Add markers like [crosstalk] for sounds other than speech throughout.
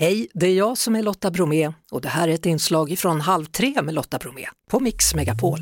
Hej, det är jag som är Lotta Bromé och det här är ett inslag från Halv tre med Lotta Bromé på Mix Megapol.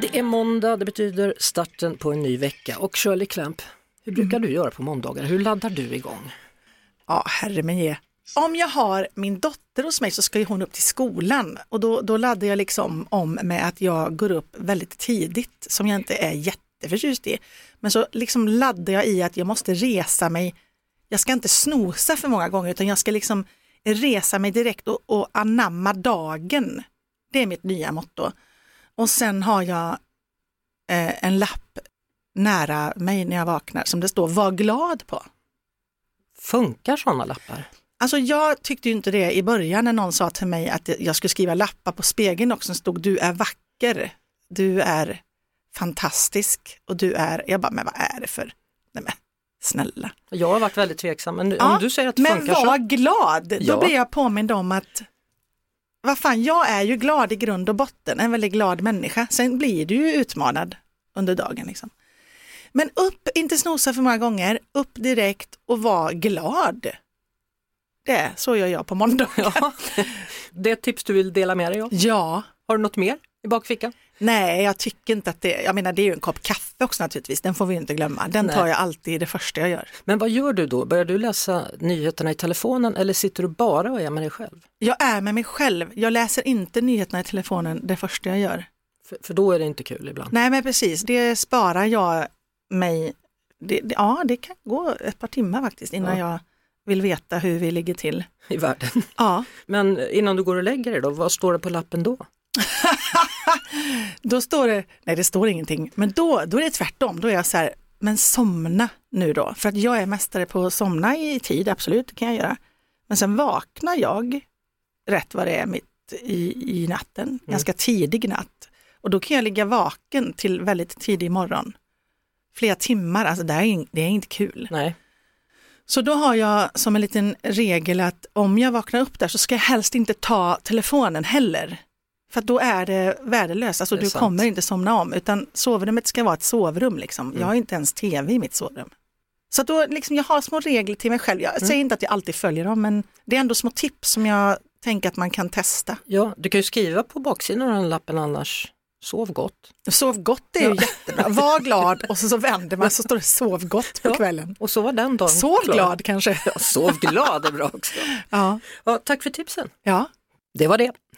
Det är måndag, det betyder starten på en ny vecka och Shirley Clamp, hur brukar du göra på måndagar? Hur laddar du igång? Ja, herre min ge. Om jag har min dotter hos mig så ska ju hon upp till skolan och då, då laddar jag liksom om med att jag går upp väldigt tidigt som jag inte är jätteförtjust i. Men så liksom laddar jag i att jag måste resa mig. Jag ska inte snosa för många gånger utan jag ska liksom resa mig direkt och, och anamma dagen. Det är mitt nya motto. Och sen har jag eh, en lapp nära mig när jag vaknar som det står var glad på. Funkar sådana lappar? Alltså jag tyckte ju inte det i början när någon sa till mig att jag skulle skriva lappar på spegeln också som stod du är vacker, du är fantastisk och du är, jag bara men vad är det för, nej men snälla. Jag har varit väldigt tveksam men ja, om du säger att det men funkar var så... glad, Ja. då blir jag påmind om att vad fan, jag är ju glad i grund och botten, en väldigt glad människa. Sen blir du ju utmanad under dagen. Liksom. Men upp, inte snosa för många gånger, upp direkt och var glad. Det, så gör jag på måndag. Ja, det är ett tips du vill dela med dig av. Ja, Har du något mer i bakfickan? nej jag tycker inte att det, jag menar det är ju en kopp kaffe också naturligtvis, den får vi inte glömma. Den Nej. tar jag alltid det första jag gör. Men vad gör du då? Börjar du läsa nyheterna i telefonen eller sitter du bara och är med dig själv? Jag är med mig själv, jag läser inte nyheterna i telefonen det första jag gör. För, för då är det inte kul ibland. Nej men precis, det sparar jag mig, det, det, ja det kan gå ett par timmar faktiskt innan jag vill veta hur vi ligger till. i världen. Ja, Men innan du går och lägger dig då, vad står det på lappen då? [laughs] då står det, nej det står ingenting, men då, då är det tvärtom, då är jag så här, men somna nu då, för att jag är mästare på att somna i tid, absolut, det kan jag göra. Men sen vaknar jag rätt vad det är mitt i, i natten, ganska tidig natt. Och då kan jag ligga vaken till väldigt tidig morgon. Flera timmar, alltså det är, det är inte kul. Nej, Så då har jag som en liten regel att om jag vaknar upp där så ska jag helst inte ta telefonen heller. För då är det värdelöst, alltså Det du sant. kommer inte somna om utan sovrummet ska vara ett sovrum liksom. Mm. Jag har inte ens tv i mitt sovrum. Så då liksom, jag har små regler till mig själv. Jag Mm. säger inte att jag alltid följer dem men det är ändå små tips som jag tänker att man kan testa. ja, du kan ju skriva på baksidan av den lappen annars, sov gott. Sov gott är ju jättebra, var glad och så, så vänder man så står det sov gott på Ja. kvällen. Och så var den dagen Sov klar. glad kanske. Ja, sov glad är bra också. Ja. Ja, tack för tipsen. ja. Det var det.